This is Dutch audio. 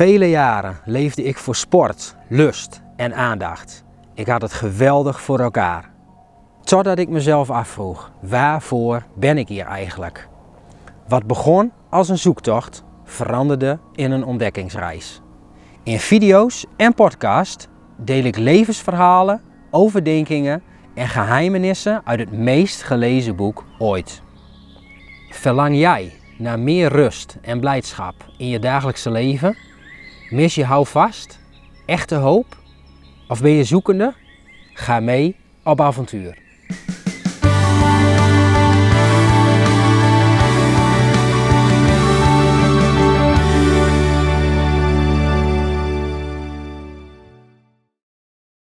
Vele jaren leefde ik voor sport, lust en aandacht. Ik had het geweldig voor elkaar. Totdat ik mezelf afvroeg, waarvoor ben ik hier eigenlijk? Wat begon als een zoektocht, veranderde in een ontdekkingsreis. In video's en podcast deel ik levensverhalen, overdenkingen en geheimenissen uit het meest gelezen boek ooit. Verlang jij naar meer rust en blijdschap in je dagelijkse leven? Mis je houvast? Echte hoop? Of ben je zoekende? Ga mee op avontuur.